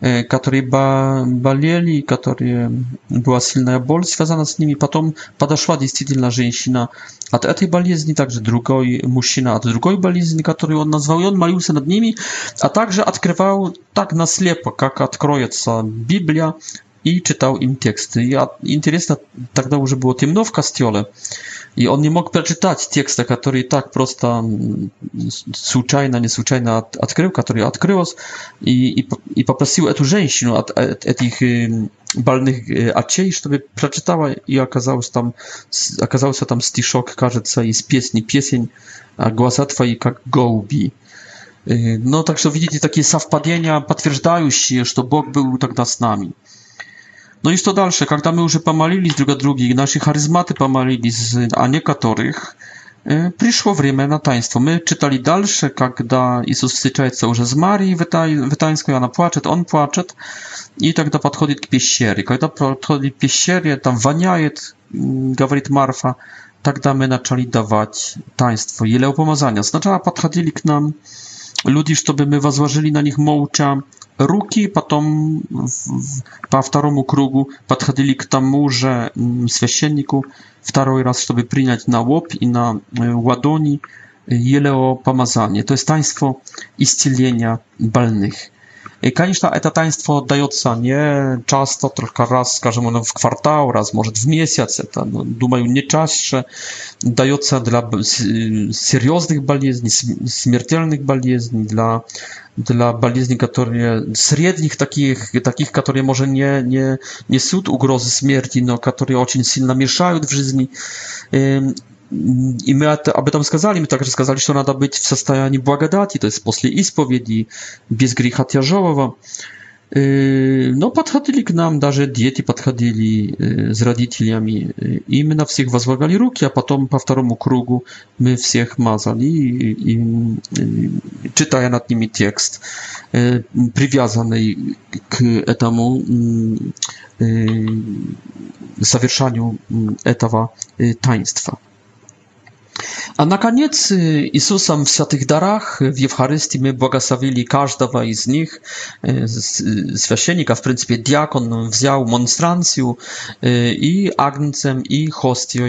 Speaker 1: которые болели, которые была сильная боль связана с ними. Потом подошла действительно женщина от этой болезни, также другой мужчина от другой болезни, которую он назвал, и он молился над ними, а также открывал так наслепо, как откроется Библия, и читал им тексты. И интересно, тогда уже было темно в костеле, i on nie mógł przeczytać tekstu, który tak prosta, mm, zwyczajna, niesłuchajna odkrył, który odkrył i, i, i poprosił tę żeńszynę, tych balnych y, aciej, żeby przeczytała i okazało się tam, okazało się tam stiszok, każe i z piesni, pieseń, a głosa twoje jak gołbi. Y, no, także widzicie takie zawpadienia potwierdzają się, że Bóg był tak z nami. No i to dalsze, kiedy my już pomalili z druga drugich, nasi charyzmaty pomalili a nie katorych, y, przyszło wreme na taństwo. My czytali dalsze, kiedy Jezus wstyczajca już z Marii w tańsku, ona płacze, on płacze, i tak do podchodzi k pieścieri. Kiedy podchodzi pieścieri, tam waniaje, mm, gawrit Marfa, tak my zaczęli dawać taństwo, ile upomazania. Znaczy, podchodzili nam, ludzie, żeby my wozłożyli na nich mołcza ruki, potem po drugim krugu podchodzili k temu, że mm, święcieniku drugi raz, żeby przyjąć na łop i na e, ładoni e, jeleo pomazanie. To jest taństwo istylenia balnych. Конечно, это таинство дается не часто, только раз, скажем, в квартал, раз, может, в месяц. Это, думаю, не чаще дается для серьезных болезней, смертельных болезней, для, для болезней, которые средних таких, таких, которые, может, не, не несут угрозы смерти, но которые очень сильно мешают в жизни i my aby tam skazali, my также сказали, что надо быть в состоянии благодати, то есть после исповеди, без греха тяжелого. Но подходили к нам, даже дети подходили с родителями, и мы на всех возлагали руки, а потом по второму кругу мы всех мазали, и, и, читая над ними текст, привязанный к этому совершению этого таинства. A na koniec y, Jezusem w Świętych Darach y, w Eucharystii my błogosławili każdego z nich, y, z świętnika, w principie diakon wziął monstrancję i agnicem i hostią,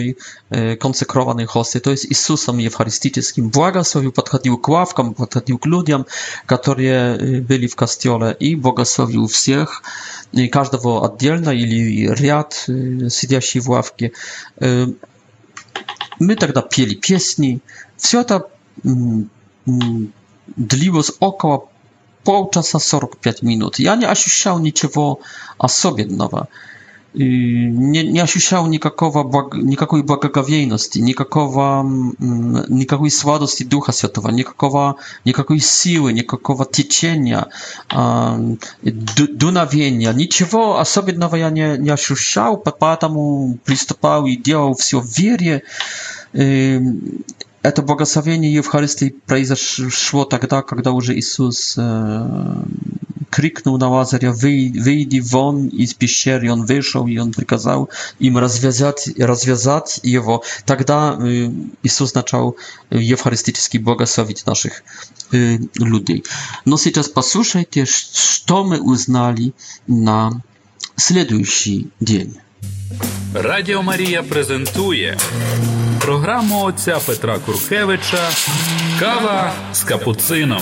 Speaker 1: konsekrowany hostią, to jest Jezusem Eucharystycznym. Błogosławił, podchodził k ławkom, podchodził k ludziom, którzy byli w kościele i błogosławił wszystkich, każdego oddzielna, ili riad siedziaści w ławki. Мы тогда пели песни. Все это длилось около полчаса 45 минут. Я не ощущал ничего особенного не ощущал никакого благ... никакой благоговейности, никакого, никакой сладости Духа Святого, никакого, никакой силы, никакого течения, дуновения. Ничего особенного я не, не ощущал, поэтому приступал и делал все в вере. Это благословение Евхаристии произошло тогда, когда уже Иисус krzyknął na Łazarza, wyjdź won i z pieściery. On wyszedł i on przykazał im rozwiązać, rozwiązać jego. Wtedy tak Jezus zaczął y, eucharystycznie błogosławić naszych y, ludzi. No teraz posłuchajcie, co my uznali na следующий dzień.
Speaker 2: Радіо Марія презентує програму отця Петра Куркевича Кава з капуцином.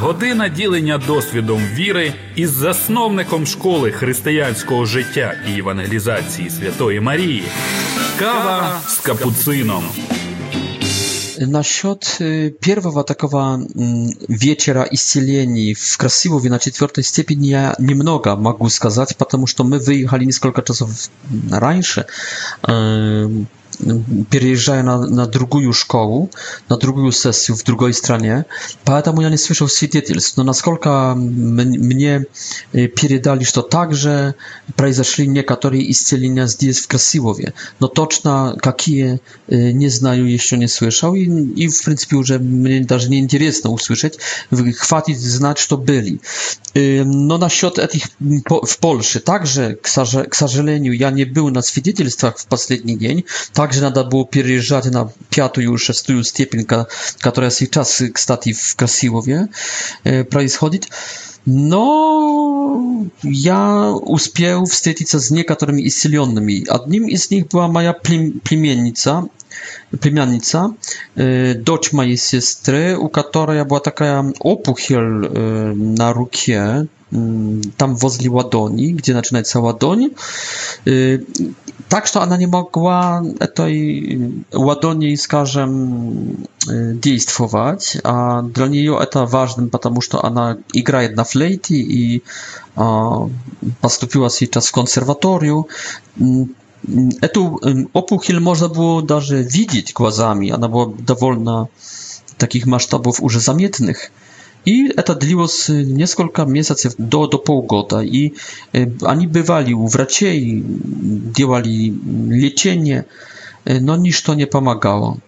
Speaker 2: Година ділення досвідом віри із засновником школи християнського життя і евангелізації Святої Марії. Кава з капуцином.
Speaker 1: Насчет первого такого вечера исцелений в Красилове на четвертой степени я немного могу сказать, потому что мы выехали несколько часов раньше, переезжая на, на другую школу, на другую сессию в другой стране, поэтому я не слышал свидетельств. Но насколько мне передали, что также произошли некоторые исцеления здесь, в Красилове. Но точно какие, не знаю, еще не слышал. И, и в принципе уже мне даже не интересно услышать. Хватит знать, что были. Но насчет этих в Польше, также, к сожалению, я не был на свидетельствах в последний день, так Также надо было переезжать на пятую или шестую степень, которая сейчас, кстати, в Красилове происходит. Но я успел встретиться с некоторыми исцеленными. Одним из них была моя племянница, племянница, э, дочь моей сестры, у которой была такая опухоль э, на руке, Mm, tam wozli ładoni, gdzie zaczyna się ładoń. Y, tak, że ona nie mogła tej ładoni, skażem, działać, y, a dla niej to ważne, ponieważ ona gra na flejty i postąpiła się czas w konserwatorium. Эту опухоль можно было даже видеть глазами, она была довольно таких масштабов уже заметных. I это длилось несколько месяцев, до, до полгода. И они бывали у врачей, делали лечение, но ничто не помогало.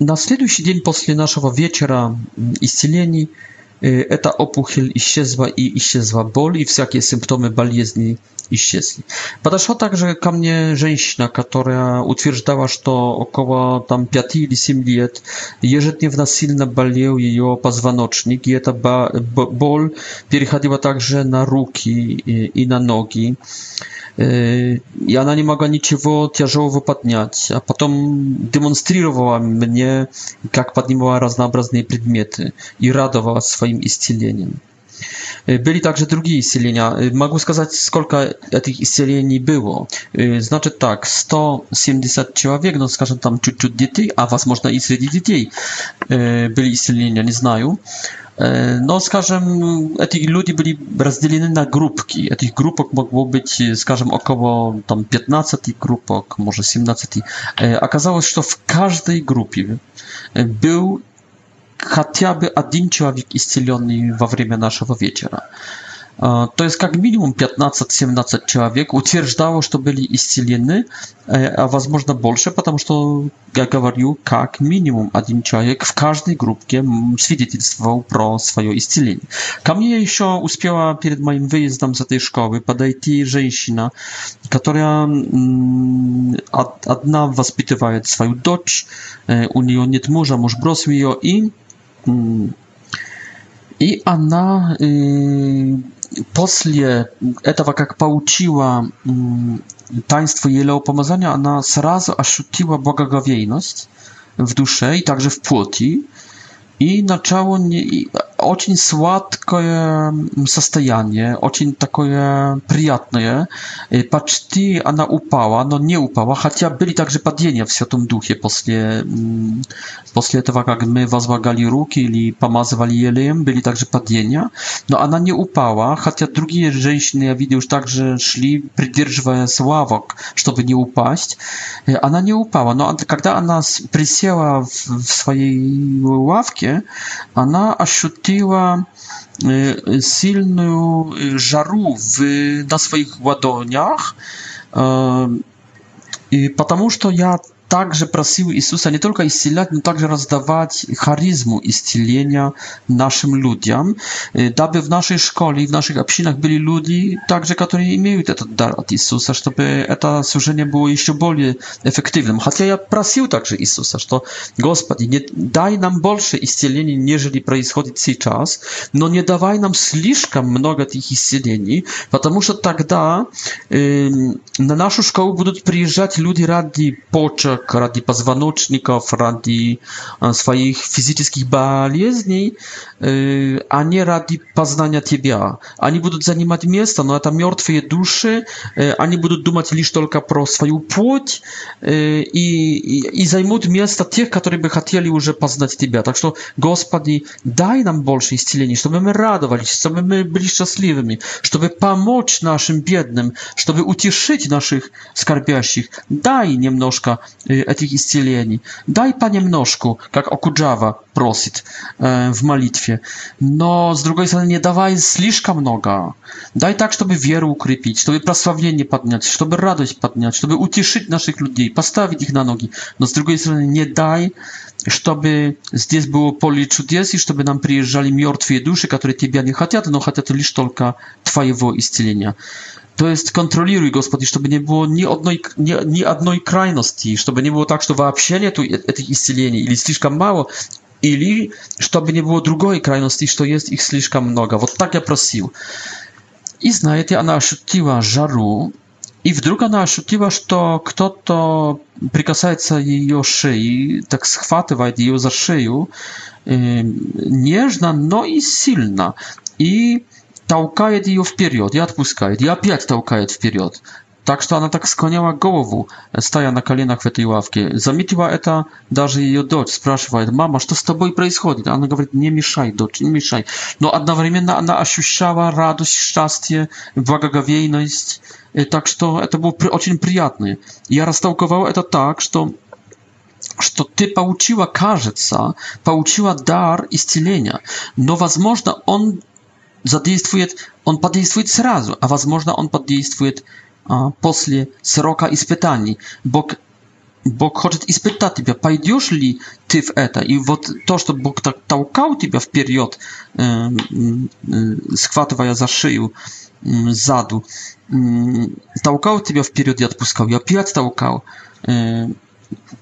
Speaker 1: На следующий день после нашего вечера исцелений эта опухоль исчезла и исчезла боль, и всякие симптомы болезни исчезли. Подошла также ко мне женщина, которая утверждала, что около там, 5 или 7 лет ежедневно сильно болел ее позвоночник, и эта боль переходила также на руки и на ноги. Yy, i ona nie mogła niczego ciężkiego podnieść, a potem demonstrowała mnie, jak podnosiła różne przedmioty i radowała swoim istnieniem. Y, byli także drugi исцеления. Y, mogę wskazać, skolka tych исцелений było. Y, znaczy tak, 170 człowiek, no skażę tam ciut-ciut dzieci, a was można i среди dzieci byli исцеления, nie znają. No, skażem, tych ludzi byli rozdzieleni na grupki. E, tych grupok mogło być, skażem, około tam 15 grupok, może 17. Okazało się, że w każdej grupie był хотя бы один человек исцеленный во время нашего вечера. То есть как минимум 15-17 человек утверждало, что были исцелены, а возможно больше, потому что, я говорю, как минимум один человек в каждой группе свидетельствовал про свое исцеление. Ко мне еще успела перед моим выездом с этой школы подойти женщина, которая одна воспитывает свою дочь, у нее нет мужа, муж бросил ее, и i ona y, posle jak pouczyła y, taństwo jeleo ona srazu aszutiła błagagawiejność w duszy i także w płoti i zaczęło nie очень сладкое состояние, очень такое приятное. И почти она упала, но не упала, хотя были также падения в Святом Духе после, после этого, как мы возлагали руки или помазывали елеем, были также падения. Но она не упала, хотя другие женщины, я видел, также шли, придерживая славок, чтобы не упасть. Она не упала, но когда она присела в, в своей лавке, она ощутила ощутила сильную жару в, на своих ладонях, и потому что я также просил Иисуса не только исцелять, но также раздавать харизму исцеления нашим людям, дабы в нашей школе и в наших общинах были люди, также которые имеют этот дар от Иисуса, чтобы это служение было еще более эффективным. Хотя я просил также Иисуса, что Господи, не дай нам больше исцелений, нежели происходит сейчас, но не давай нам слишком много этих исцелений, потому что тогда э, на нашу школу будут приезжать люди ради почек, клеток, ради позвоночников, ради своих физических болезней, а не ради познания тебя. Они будут занимать место, но это мертвые души, они будут думать лишь только про свою плоть и, и, и займут место тех, которые бы хотели уже познать тебя. Так что, Господи, дай нам больше исцелений, чтобы мы радовались, чтобы мы были счастливыми, чтобы помочь нашим бедным, чтобы утешить наших скорбящих. Дай немножко этих исцелений. Дай, Пане, множку, как Окуджава просит э, в молитве. Но, с другой стороны, не давай слишком много. Дай так, чтобы веру укрепить, чтобы прославление поднять, чтобы радость поднять, чтобы утешить наших людей, поставить их на ноги. Но, с другой стороны, не дай, чтобы здесь было поле чудес, и чтобы нам приезжали мертвые души, которые тебя не хотят, но хотят лишь только твоего исцеления to jest kontroluj, Gospodzie, żeby nie było ni jednej ni, ni jednej krajności, żeby nie było tak, że w ogóle nie tu e, e, tych istnienie, ili слишком mało, ili żeby nie było drugiej krajności, że to jest ich слишком mnoga. Вот tak ja prosił. I znajecie, ona ощутила żaru i wдруг ona ощутила, że ktoś to прикасается её шеи, так схватывает её за шею, э, нежно, но и сильно. И e толкает ее вперед и отпускает, и опять толкает вперед. Так что она так склоняла голову, стоя на коленах в этой лавке. Заметила это даже ее дочь, спрашивает, «Мама, что с тобой происходит?» Она говорит, «Не мешай, дочь, не мешай». Но одновременно она ощущала радость, счастье, благоговейность. Так что это было очень приятно. Я растолковал это так, что что ты получила, кажется, получила дар исцеления, но, возможно, он задействует, он подействует сразу, а возможно он подействует а, после срока испытаний. Бог, Бог хочет испытать тебя, пойдешь ли ты в это. И вот то, что Бог так толкал тебя вперед, э, э, схватывая за шею, сзаду, толкал тебя вперед и отпускал, и опять толкал.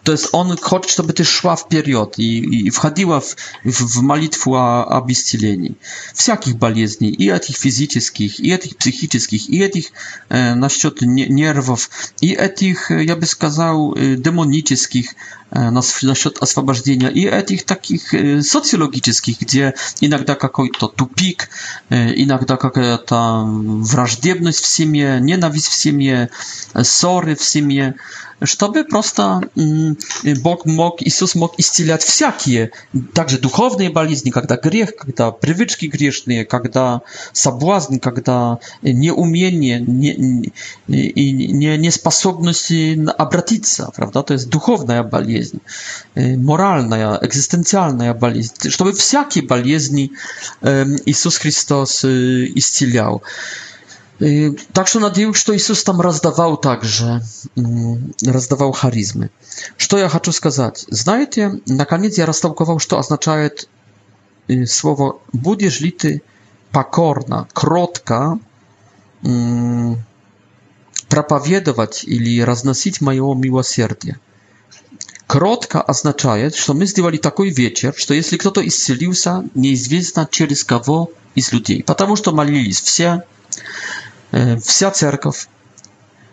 Speaker 1: To jest on chce, żeby ty szła w period i, i wchodziła w, w, w malitwę a, a bistylieni. Wszelkich baliezni, i tych fizycznych, i tych psychicznych, i tych e, na szczyt nerwów, i tych, e, ja bym powiedział, e, demonicznych e, na, na szczyt i tych takich socjologicznych, gdzie inakda jakoś to tupik, e, inakda jakaś ta wrażdziebność w siemie, nienawiść w siemie, sory w siemie żeby prosto mm, Bóg mógł, Jezus mógł istylać wszelkie, także duchowne balizny, kiedy grzech, kiedy przywyczki grzeszne, kiedy sabłazn, kiedy nieumienie nie, nie, nie, nie obratić się, prawda? To jest duchowna balizna, moralna, ja, egzystencjalna balizna, żeby wszelkie balizny Jezus Chrystus y, istylał. Такшо надеюсь, что Иисус там раздавал также, раздавал харизмы. Что я хочу сказать? Знаете, наконец я растолковал, что означает слово «будешь ли ты покорно, кротко проповедовать или разносить мое милосердие». Кротко означает, что мы сделали такой вечер, что если кто-то исцелился, неизвестно через кого из людей, потому что молились все, Вся церковь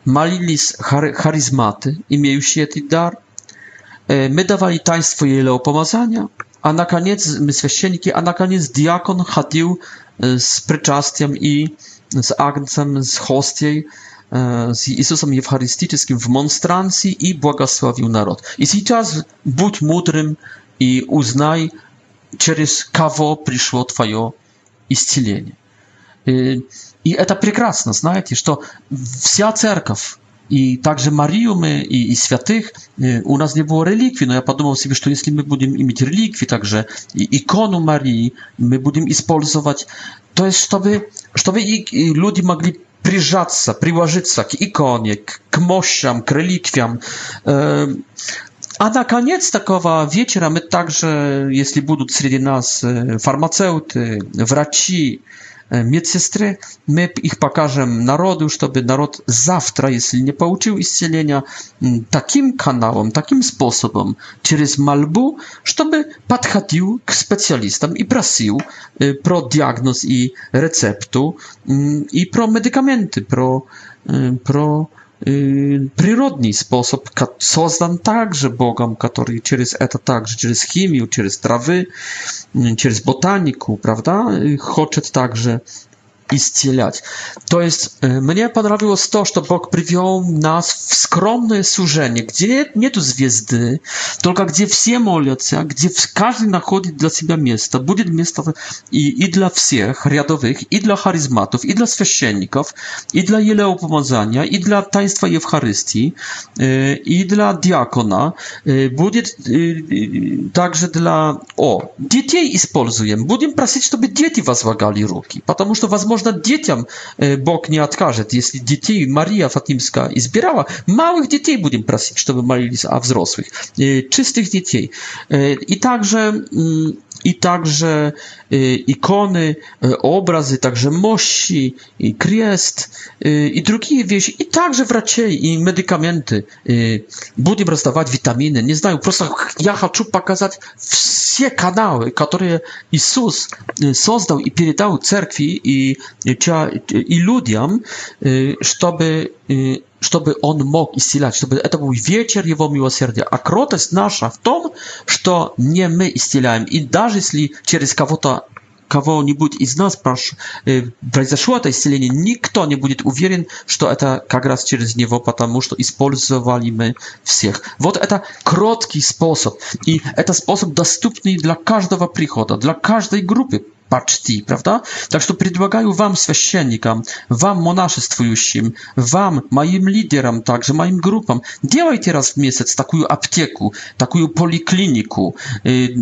Speaker 1: молились харизматы, имеющие этот дар. Мы давали таинство елео помазания, a na koniec my święcieniki, a na koniec diakon chodził e, z przyczastiem i z agncem, z hostiej, e, z Jezusem Eucharystycznym w monstrancji i błogosławił naród. I teraz bądź mądrym i uznaj, przez kogo przyszło Twoje iscielenie. И это прекрасно, знаете, что вся церковь, и также Марию мы, и, и святых, у нас не было реликвий, но я подумал себе, что если мы будем иметь реликвии, также и икону Марии, мы будем использовать, то есть чтобы, чтобы и, и люди могли прижаться, приложиться к иконе, к, к мощам, к реликвиям. А наконец такого вечера мы также, если будут среди нас фармацевты, врачи, медсестры, мы их покажем народу, чтобы народ завтра, если не получил исцеления, таким каналом, таким способом, через мольбу, чтобы подходил к специалистам и просил про диагноз и рецепту, и про медикаменты, про, про природный способ, создан также Богом, который через это также, через химию, через травы, через ботанику, правда, хочет также и стрелять. То есть мне понравилось то, что Бог привел нас в скромное служение, где нету звезды, только где все молятся, где каждый находит для себя место. Будет место и, и для всех рядовых, и для харизматов, и для священников, и для елеопомазания, и для таинства Евхаристии, и для диакона. Будет также для... О, детей используем. Будем просить, чтобы дети возлагали руки, потому что возможно można dzieciom Bóg nie odkaże. Jeśli dzieci Maria Fatimska zbierała, małych dzieci będziemy prosić, żeby malili, a wzrosłych, czystych dzieci. I także i także y, ikony, y, obrazy, także mości i kriest y, i drugie wieści, i także wraciej i medykamenty. Będziemy rozdawać witaminy, nie znają, po ja chcę pokazać wszystkie kanały, które Jezus создал i передал cerkwi i, i, i ludziom, żeby чтобы он мог исцелять, чтобы это был вечер его милосердия. А кротость наша в том, что не мы исцеляем. И даже если через кого-то кого-нибудь из нас произошло это исцеление, никто не будет уверен, что это как раз через него, потому что использовали мы всех. Вот это кроткий способ. И это способ доступный для каждого прихода, для каждой группы почти, правда? Так что предлагаю вам, священникам, вам, монашествующим, вам, моим лидерам, также моим группам, делайте раз в месяц такую аптеку, такую поликлинику,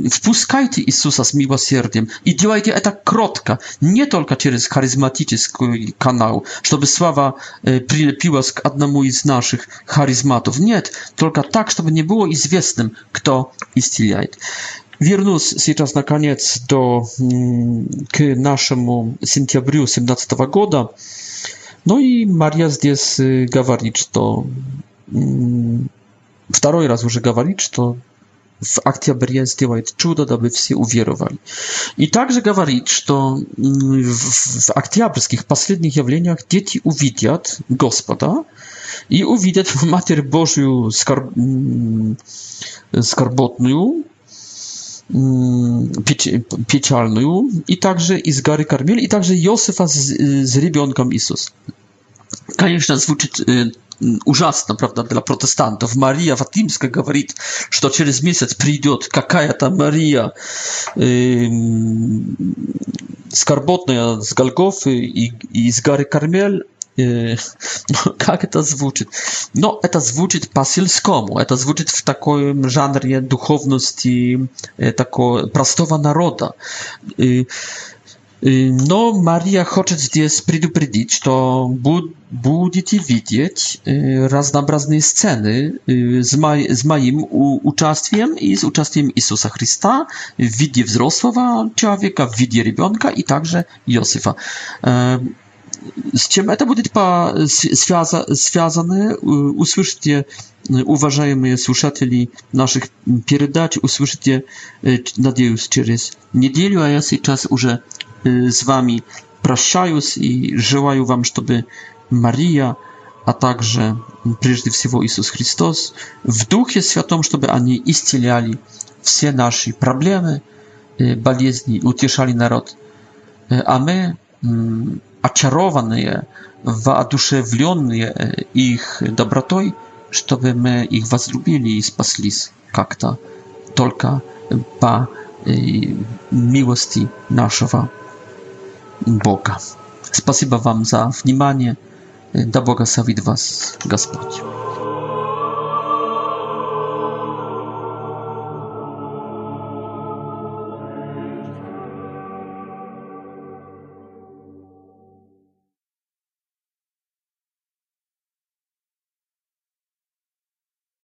Speaker 1: впускайте Иисуса с милосердием и делайте это кротко, не только через харизматический канал, чтобы слава прилепилась к одному из наших харизматов. Нет, только так, чтобы не было известным, кто исцеляет. Вернусь сейчас, наконец, до, к нашему сентябрю 2017 года. Ну и Мария здесь говорит, что второй раз уже говорит, что в октябре сделает чудо, дабы все уверовали. И также говорит, что в октябрьских последних явлениях дети увидят Господа и увидят Матерь Божию скорб... скорботную, печальную, и также из горы Кармель, и также Иосифа с, с ребенком Иисус. Конечно, звучит ужасно, правда, для протестантов. Мария Фатимская говорит, что через месяц придет какая-то Мария э, скорботная с Голгофы и, и из горы Кармель, no, jak to zwuczyć? No, to zwuczyć pasylskomu, to zwuczyć w takim żanrze duchowności e, tako prostowa naroda. E, e, no, Maria chce zdjęć przedupredzić, to będziecie widzieć raznobrazne sceny z, maj, z moim uczestnictwem i z uczestnictwem Jezusa Chrysta, widzie wzrosłego człowieka, widzie rybionka i także Józefa z czym to będzie pa związane usłyszycie uważajmy słuchateli naszych pierdać usłyszycie y, nadzieję через niedzielę a ja się czas już y, z wami. Proszając i życzę wam żeby Maria a także przede wszystkim Jezus Chrystus w duchu świętym żeby oni iscieliali wszystkie nasze problemy y, болезни utieszali naród a my mm, очарованные, воодушевленные их добротой, чтобы мы их возлюбили и спаслись как-то только по милости нашего Бога. Спасибо вам за внимание. Да благословит вас Господь.